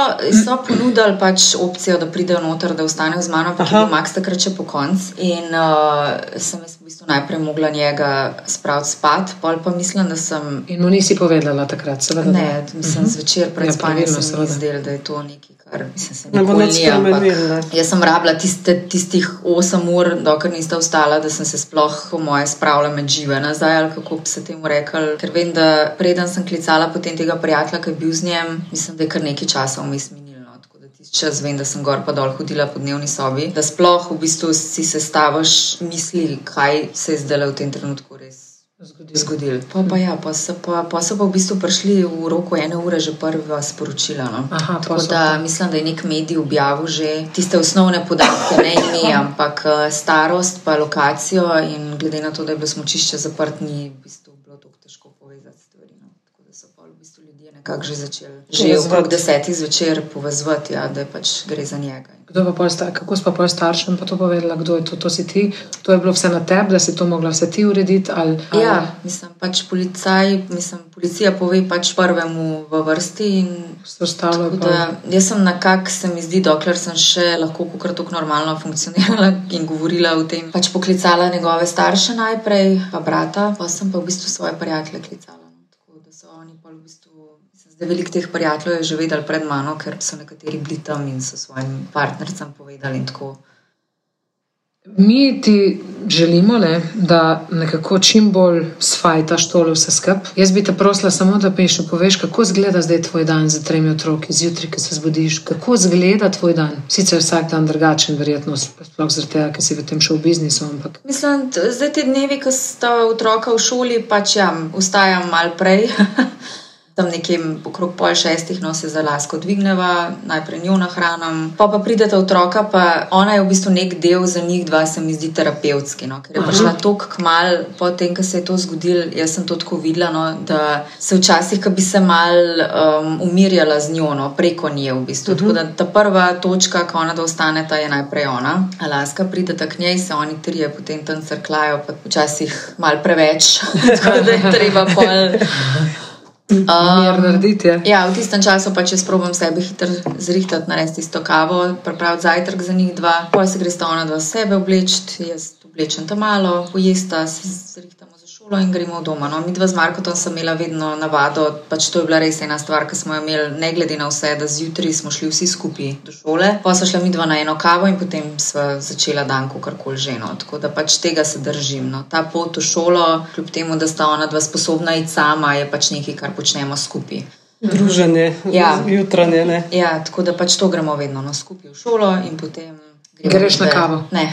so ponudili pač opcijo, da pridejo noter, da ostanejo z mano, Aha. bil Max takrat še po koncu. In uh, sem jaz v bistvu najprej mogla njega spraviti spat, pol pa mislim, da sem. In mu nisi povedala takrat, seveda. Ne, mislim, zvečer pred Ja, spanjem pravilno, se zdelo, da je to nekaj, kar mislim, se Ne bo nikoli nič ni. ampak spremenilo, ne. Jaz sem rabila tiste, tistih 8 ur, dokler nista vstala, da sem se sploh po moje spravila med žive nazaj, ali kako bi se temu rekel. Ker vem, da preden sem klicala potem tega prijatelja, ki je bil z njem, mislim, da je kar nekaj časa vmes minilo. Da tisti čas vem, da sem gor pa dol hodila po dnevni sobi, da sploh v bistvu si sestaviš misli, kaj se je zdaj v tem trenutku res zgodilo. zgodil. Pa, pa, ja, pa, so, pa, pa so pa v bistvu prišli v roku ene ure že prva sporočila. No. Aha, Tako da mislim, da je nek medij objavil že tiste osnovne podatke, ne ime, ampak eh, starost, pa lokacijo. In glede na to, da je bilo smočišče zaprt, ni v bistvu bilo tako težko povezati stvari. No. Da so pa v bistvu ljudje nekako že začeli, že okrog desetih zvečer povezovati, ja, da pač gre za njega. Kdo pa pol kako pa pol staršem pa to povedala, kdo je to, to si ti? To je bilo vse na tebi, da si to mogla vse ti urediti? Ali, ali... Ja, mislim, pač policaj, mislim, policija pove pač prvemu v vrsti in Vse ostalo. Da, jaz sem nekako, se mi zdi, dokler sem še lahko kako tako normalno funkcionirala in govorila o tem, pač poklicala njegove starše najprej, pa brata, pa sem pa v bistvu svoje prijatelje klicala. no. Tako da so oni pa v bistvu. Zdaj, veliko teh prijateljev je že vedel pred mano, ker so nekateri bili tam in so svojim partnercem povedali. in tako. Mi ti želimo, ne, da nekako čim bolj sfajtaš tole vse skupaj. Jaz bi te prosila samo, da mi še poveš, kako izgleda zdaj tvoj dan z tremi otroki, zjutraj, ko se zbudiš. Kako izgleda tvoj dan? Sicer vsak dan drugačen, verjetno, sploh zaradi tega, ker si v tem šel v biznisu, ampak Mislim, zdaj ti dnevi, ko sta otroka v šoli, pač ja, vstajam malo prej. *laughs* Tam nekje okrog pol šestih, no se za lasko dvigneva, najprej njo nahranim, pa pa prideta otroka, pa ona je v bistvu nek del za njih dva, se mi zdi terapevtski. No, ker je prišla tako kmal, potem, ko se je to zgodilo, jaz sem to tako videla, no, da se včasih, ko bi se mal um, umirjala z njo, no, preko nje v bistvu. Uh -huh. Tako da ta prva točka, ko ona da ostaneta, je najprej ona. A Laska prideta k njej, se oni trije potem tam crklajo, pa včasih mal preveč, *laughs* tako da je treba pol. Mir narediti je. Ja, v tistem času pa če sprobam sebe hitro zrihtati, narediti isto kavo, pripraviti zajtrk za njih dva, pol se gresta ona dva sebe obleči, jaz oblečem tam malo, pojesta, se zrihtamo za šolo in gremo doma. No, mi dva z Markotom sem imela vedno navado, pač to je bila res ena stvar, ki smo jo imeli, ne glede na vse, da zjutraj smo šli vsi skupaj do šole, pa so šla mi dva na eno kavo in potem sva začela dan, karkoli že. No. Tako da pač tega se držim. No. Ta pot v šolo, kljub temu, da sta ona dva sposobna iti sama, je pač nekaj, kar počnemo skupaj. Druženje, Ja. jutranje. Ne? Ja, tako da pač to gremo vedno no, skupaj v šolo in potem. Greš na kavo? Ne.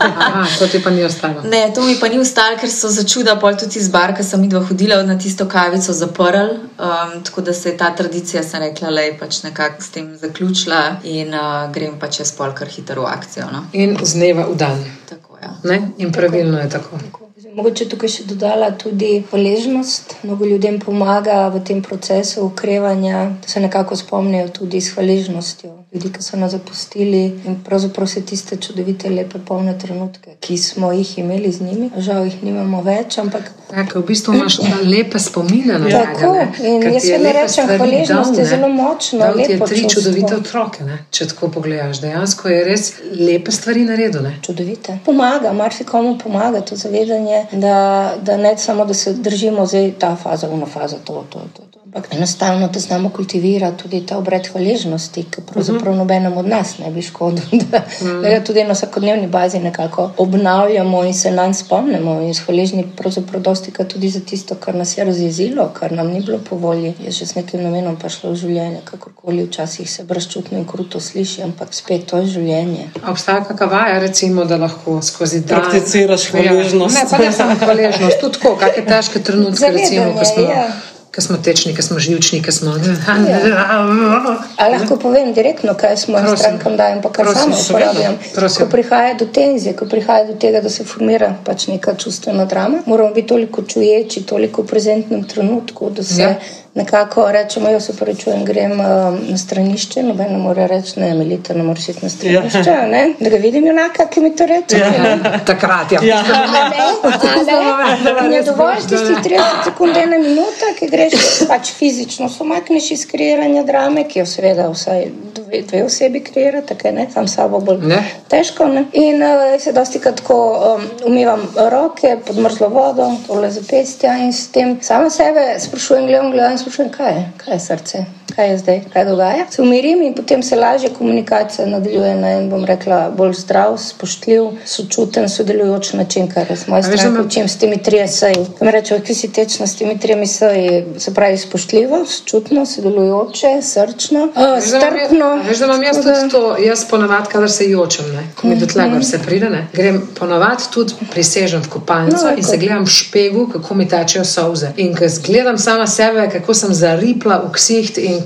Aha, to ti pa ni ostalo. ne, to mi pa ni ustalo, ker so začuda, pol tudi iz bar, ki sem midva hodila na tisto kavico zaprl. Um, tako da se je ta tradicija, sem rekla, le pač nekako s tem zaključila in uh, grem pač čez pol kar hitro v akcijo. No. In z dneva v dan. Tako, ja. Ne? In pravilno je tako. Mogoče tukaj še dodala tudi hvaležnost. Mnogo ljudem pomaga v tem procesu ukrevanja, da se nekako spomnijo tudi s hvaležnostjo. Ljudi, ki so nas zapustili in pravzaprav vse tiste čudovite, lepe, polne trenutke, ki smo jih imeli z njimi. Žal jih nimamo več, ampak Tako, v bistvu imaš lepe spomine na Tako, njega. in jaz vedno rečem, hvaležnost je zelo močno, Dal ti je tri čustvo. čudovite otroke, ne? če tako pogledaš. Dejansko je res lepe stvari naredil. Ne? čudovite. Pomaga, marsikomu pomaga to zavedanje, da, da ne samo, da se držimo zdaj ta faza, una faza, to, to, to. To. Ampak enostavno, da znamo kultivirati tudi ta obred hvaležnosti, ki pravzaprav nobenem od nas ne bi škodil. *laughs* Da, da ga tudi na vsakodnevni bazi nekako obnavljamo in se nanj spomnimo. In hvaležni pravzaprav dosti krat tudi za tisto, kar nas je razjezilo, kar nam ni bilo po volji. Je že z nekim namenom pa šlo v življenje, kakorkoli včasih se brezčutno in kruto sliši, ampak spet to je življenje. A obstaja kakšna vaja, recimo, da lahko skozi dan Prakticiraš hvaležnost. Ja, ne, pa ne samo hvaležnost, tudi tako, kakšne težke trenutke, recimo, ko smo, ja. Ko smo tečni, ko smo živčni, ko smo. A lahko povem direktno, kaj smo jim strankam dajem, pa kar seveda. uporabljam. Prosim. Ko prihaja do tenzije, ko prihaja do tega, da se formira pač neka čustvena drama, moramo biti toliko čuječi, toliko v prezentnem trenutku, da se Ja. Nekako rečemo, jaz se prečujem, grem uh, na stranišče, noben ne more reči, ne, Melita, ne moreš iti na stranišče, ja. ne, da ga vidim junaka, ki mi to reče. Ja. Takrat, ja. Ja. Ne *laughs* dovolj tistih 30 sekund, ena minuta, ki greš pač fizično, se umakneš iz kreiranja drame, ki jo seveda vsaj dve, dve osebi kreirata, kaj ne, sam sabo bolj Ne. težko. Ne? In uh, se dosti krat tako um, umivam roke pod mrzlo vodo, tole zapestja in s tem sama sebe sprašujem, gledam, gledam sprašujem, kaj je, kaj je srce. Kaj je zdaj, kaj dogaja. Se umirim in potem se lažje komunikacija nadaljuje na en, bom rekla, bolj zdrav, spoštljiv, sočuten, sodelujoč način, kar z moje A veš, da strani me- učim s temi tremi seji. Kam rečejo, ki si tečna s temi tremi seji, se pravi spoštljivo, sočutno, sodelujoče, srčno, uh, jaz- strpno. Veš, da imam jaz tudi to, jaz ponavadi, kadar se jočem, ne, ko mi do tle gor se pride, ne, grem ponavadi tudi prisežem v kopalnico No, in se gledam v špegu, kako mi tečejo solze. In ko gledam sama sebe, kako sem zaripla v ksiht in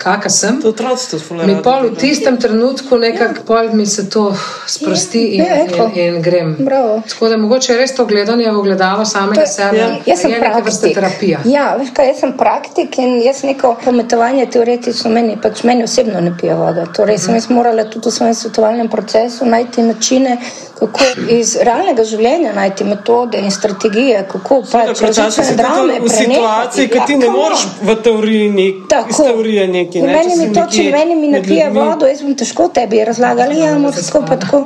kaka sem. To otroci tudi fulano. Mi pol v tistem trenutku nekako pol mi se to sprosti in, Ja, eko. in, in grem. Bravo. Tako da mogoče je res to gledanje v ogledalo samega sebe. Ja, jaz sem je praktik. terapija. Ja, veš kaj, jaz sem praktik in jaz neko pometovanje teoretično meni, pač meni osebno ne pije voda. Torej sem jaz morala tudi v svojem svetovalnem procesu najti načine, kako iz realnega življenja najti metode in strategije, kako pač si tudi v situaciji, ki ti ne moreš v teoriji nek, iz teorije nekaj. In ne, meni mi to, če nekje meni mi napije ljudmi. vodo, jaz bom težko tebi razlagala, ja, moraš tako pa tako.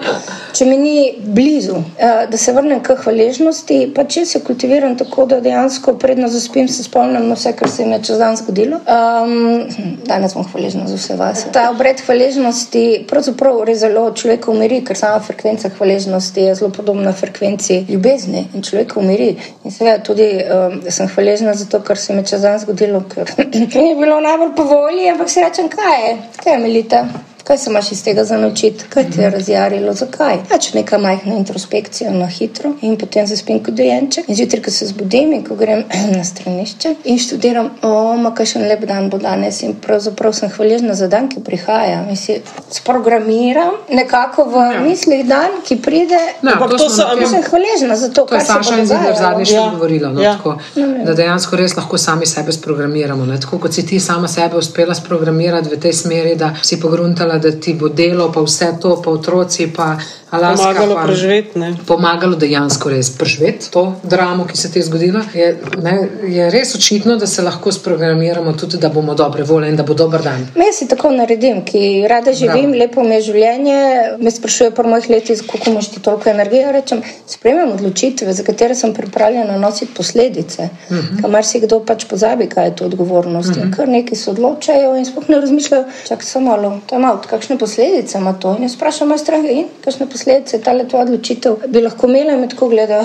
Če mi ni blizu, Eh, da se vrnem k hvaležnosti, pa če se kultiviram tako, da dejansko predno zaspim, se spomnim na vse, kar se mi je čez dan zgodilo. Um, danes sem hvaležna za vse vas. Ta obred hvaležnosti pravzaprav res zelo človeka umiri, ker sama frekvenca hvaležnosti je zelo podobna frekvenci ljubezni in človeka umiri. In seveda tudi um, sem hvaležna za to, kar se mi je čez dan zgodilo, ker *clears throat* je bilo najbolj po volji, ampak si rečem, kaj je, kaj je Melita. Kaj se imaš iz tega za naučiti, kaj te je razjarilo, zakaj? Pač neka majhna introspekcija na hitro in potem zaspim kot dojenček. In zjutraj, ko se zbudim in ko grem *clears throat* na stranišče in študiram, o, ma kakšen lep dan bo danes in pravzaprav sem hvaležna za dan, ki prihaja. In si sprogramiram nekako v ja. mislih dan, ki pride. Ja, to to so- In sem hvaležna za to, To je kar se Saša bo in Zigar dogajalo. zadnjič Ja. ja. govorila. No, Ja. ja. tako, da dejansko res lahko sami sebe sprogramiramo. Ne? Tako kot si ti sama sebe uspela sprogramirati v tej smeri, da si pogruntala, da ti bo delo, pa vse to, pa otroci, pa Alaska. Pomagalo pa, preživeti, ne. Pomagalo dejansko res preživeti to dramo, ki se ti je zgodila. Je, ne, je res očitno, da se lahko sprogramiramo tudi, da bomo dobre volje in da bo dober dan. Me si tako naredim, ki rada živim, Bravo. lepo mi je življenje. Me sprašuje po mojih letih, kako imaš ti toliko energije. Rečem, sprejemam odločitve, za katere sem pripravljena nositi posledice. Uh -huh. Kamar si kdo pač pozabi, kaj je to odgovornost. Uh -huh. In kar neki se odločajo in sploh ne razmišljajo, čakaj samo malo, to ima kakšne posledice ima to. In jaz sprašujem, moj strah in kakšne posledice ta tvoja odločitev bi lahko imela in me tako gledajo,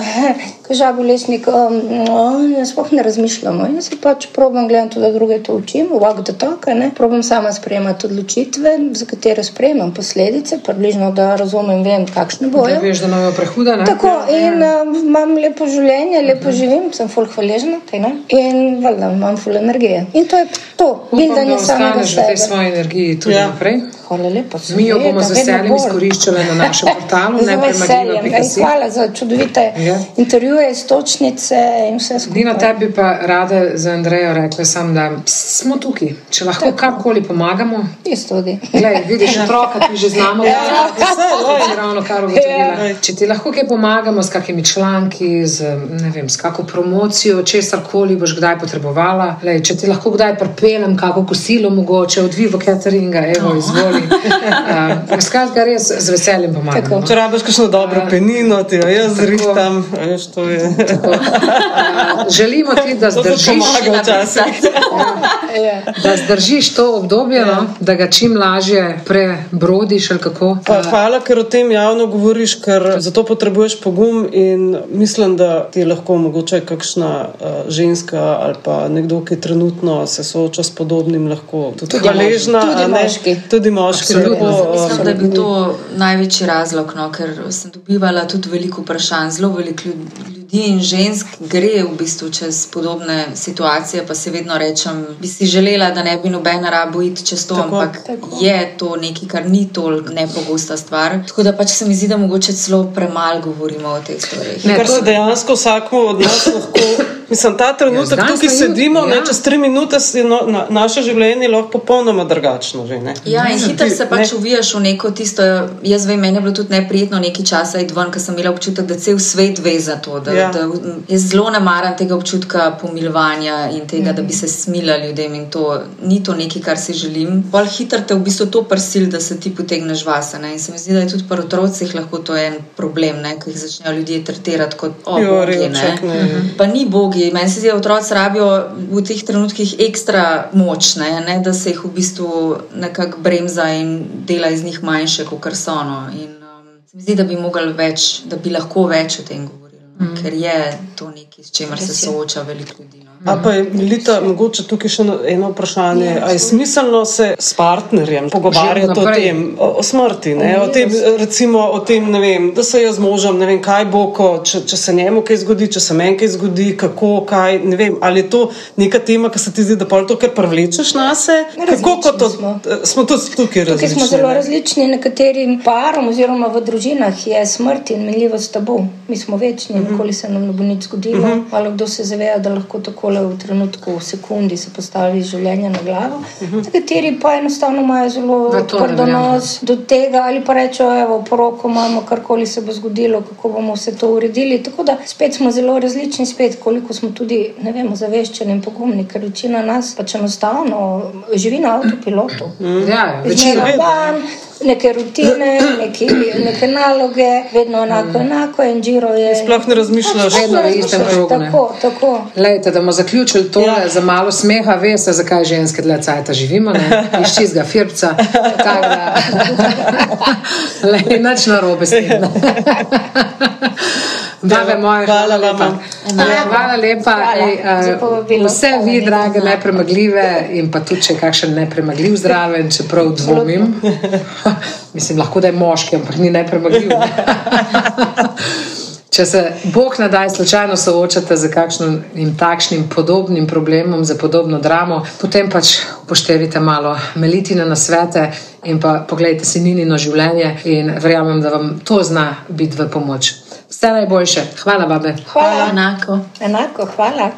kaj žabo lesnik, um, no, jaz sploh ne razmišljamo. In jaz si pač probam gledati, da druge to učim, walk the talk, ne. Probam sama sprejemati odločitve, za katere sprejemam posledice, približno da razumem, vem, kakšne Da bojo. veš, da imajo prehuda. Ne? Tako, Ja, ja. in uh, imam lepo življenje, lepo živim, sem ful hvaležna, tej, ne? in valjda imam ful energije. In to je to, Upam, bildanje da samega ostaneš v tej sebe. svoji energiji tudi Ja. ja. naprej. Hvala lepa. Mi jo bomo z veseljem izkoriščali na našem *laughs* portalu. Ej. Hvala za čudovite Ja. intervjuje, stočnice in vse skupaj. Dino, tebi pa rada za Andrejo rekla sem, da smo tukaj. Če lahko karkoli pomagamo, Jaz tudi. Glej, vidiš, otroka ti že znamo, da je ravno kar ugotovila. Ja. Če ti lahko kaj pomagamo s kakimi članki, z, vem, s kakšno promocijo, česar koli boš kdaj potrebovala, Lej, če ti lahko kdaj pripeljem kako kosilo, mogoče od Vivo Cateringa, evo, izvoli. Uh, *laughs* skratka, res z veseljem pomagamo. Tako. no. Če rabiš kakšno dobro penino, ti jo jaz zrihtam. a Veš, to je. Uh, *laughs* želimo ti, da zdržiš. Ja. Da zdržiš to obdobje, no? da ga čim lažje prebrodiš. ali kako. Pa, hvala, ker o tem javno govoriš, ker zato potrebuješ pogum in mislim, da ti lahko mogoče kakšna uh, ženska ali pa nekdo, ki trenutno se sooča s podobnim, lahko tudi, Tudi hvaležna. Tudi a ne? moški. Tudi moški. Uh, Mislim, da bi to največji razlog, no, ker sem dobivala tudi veliko vprašanj, zelo veliko ljud- ljudi in žensk gre v bistvu čez podobne situacije, pa se vedno rečem, bi si želela, da ne bi nobena rabo iti čez to, Tako, ampak tako. je to nekaj, kar ni toliko nepogosta stvar. Tako da pač se mi zdi, da mogoče celo premalo govorimo o teh stvareh. Ne, Kar to- se dejansko vsakmu od nas *laughs* lahko. Mislim, ta trenutek, Ja, tukaj sedimo, jutri, ne, ja. čez tri minute si no, na, naše življenje lahko popolnoma drugačno. Že, ne. Ja, in hitro se pač ne. uvijaš v neko tisto. Jaz vem, meni je bilo tudi neprijetno nekaj časa iti ven, ker sem imela občutek, da cel svet ve za to. Da, Ja. ja. da, jaz zelo ne maram tega občutka pomilovanja in tega, mm. da bi se smila ljudem in to ni to nekaj, kar si želim. Pol hitro te v bistvu to prsil, da se ti potegneš vase. Ne? In se mi zdi, da je tudi pri otrocih lahko to en problem, ne? ko jih začnejo ljudje tretirati kot obogi. ne. Pa ni bogi, energiji. Meni se zdi, da otroci rabijo v teh trenutkih ekstra moč, ne, ne da se jih v bistvu nekako bremza in dela iz njih manjše, kot so. No. In um, se mi zdi, da bi več, da bi lahko več o tem govorili, no. mm. ker je to nekaj, s čimer se sooča veliko ljudi. No. A pa je Lita, mogoče tukaj še eno- vprašanje. A je smiselno se s partnerjem pogovarjati o tem, o, o smrti, ne? o tem, recimo o tem, vem, da se jaz možem, ne vem, kaj bo, ko, če, če se njemu kaj zgodi, če se meni kaj zgodi, kako, kaj, vem, ali je to neka tema, ki se ti zdi, da pol to kar prevlečeš na se? Kako kot to, smo. smo tudi tukaj različni. Tukaj smo zelo ne? različni. Nekaterim parom oziroma v družinah je smrt in minljivost tabu. Mi smo večni, Mhm. nikoli se nam ne bo nič zgodilo. Malo kdo se zaveda, da lahko takole v trenutku, v sekundi se postavi življenje na glavo. Mhm. Nekateri pa enostavno imajo zelo donos do tega ali pa rečejo, evo, poroko imamo, karkoli se bo zgodilo, kako bomo vse to uredili. Tako da spet smo zelo različni, spet koliko smo tudi, ne vem, zaveščeni in pogumni, ker večina nas pač enostavno živi na avtopilotu. Ja, Iz večina. Neke rutine, neke, neke naloge, vedno enako, enako in žiro je. Sploh ne razmišljaš. Vedno v istem krogu. Tako, tako. Lejte, da bomo zaključili tole ja. za malo smeha, veste, zakaj ženske dlje cajta živimo, ne? iz čizga firca. Tako da, *laughs* *laughs* Lej, nič narobe s tem. *laughs* ne. Babe moje, Hvala hvala lepa. vama. Ja, Hvala lepa. Hvala Ej, za povabilo. Vse Hvala vi, drage, nepremagljive in pa tudi, če je kakšen nepremagljiv zdraven, čeprav dvomim. *laughs* Mislim, lahko da je moški, ampak ni nepremagljiv. ne. *laughs* Če se Bog ne daj slučajno soočate z kakšnim takšnim podobnim problemom, za podobno dramo, potem pač upoštevite malo melitine na svete in pa pogledajte si Ninino življenje in verjamem, da vam to zna biti v pomoč. Vse najboljše. Hvala, babe. Hvala. Enako. Enako, hvala.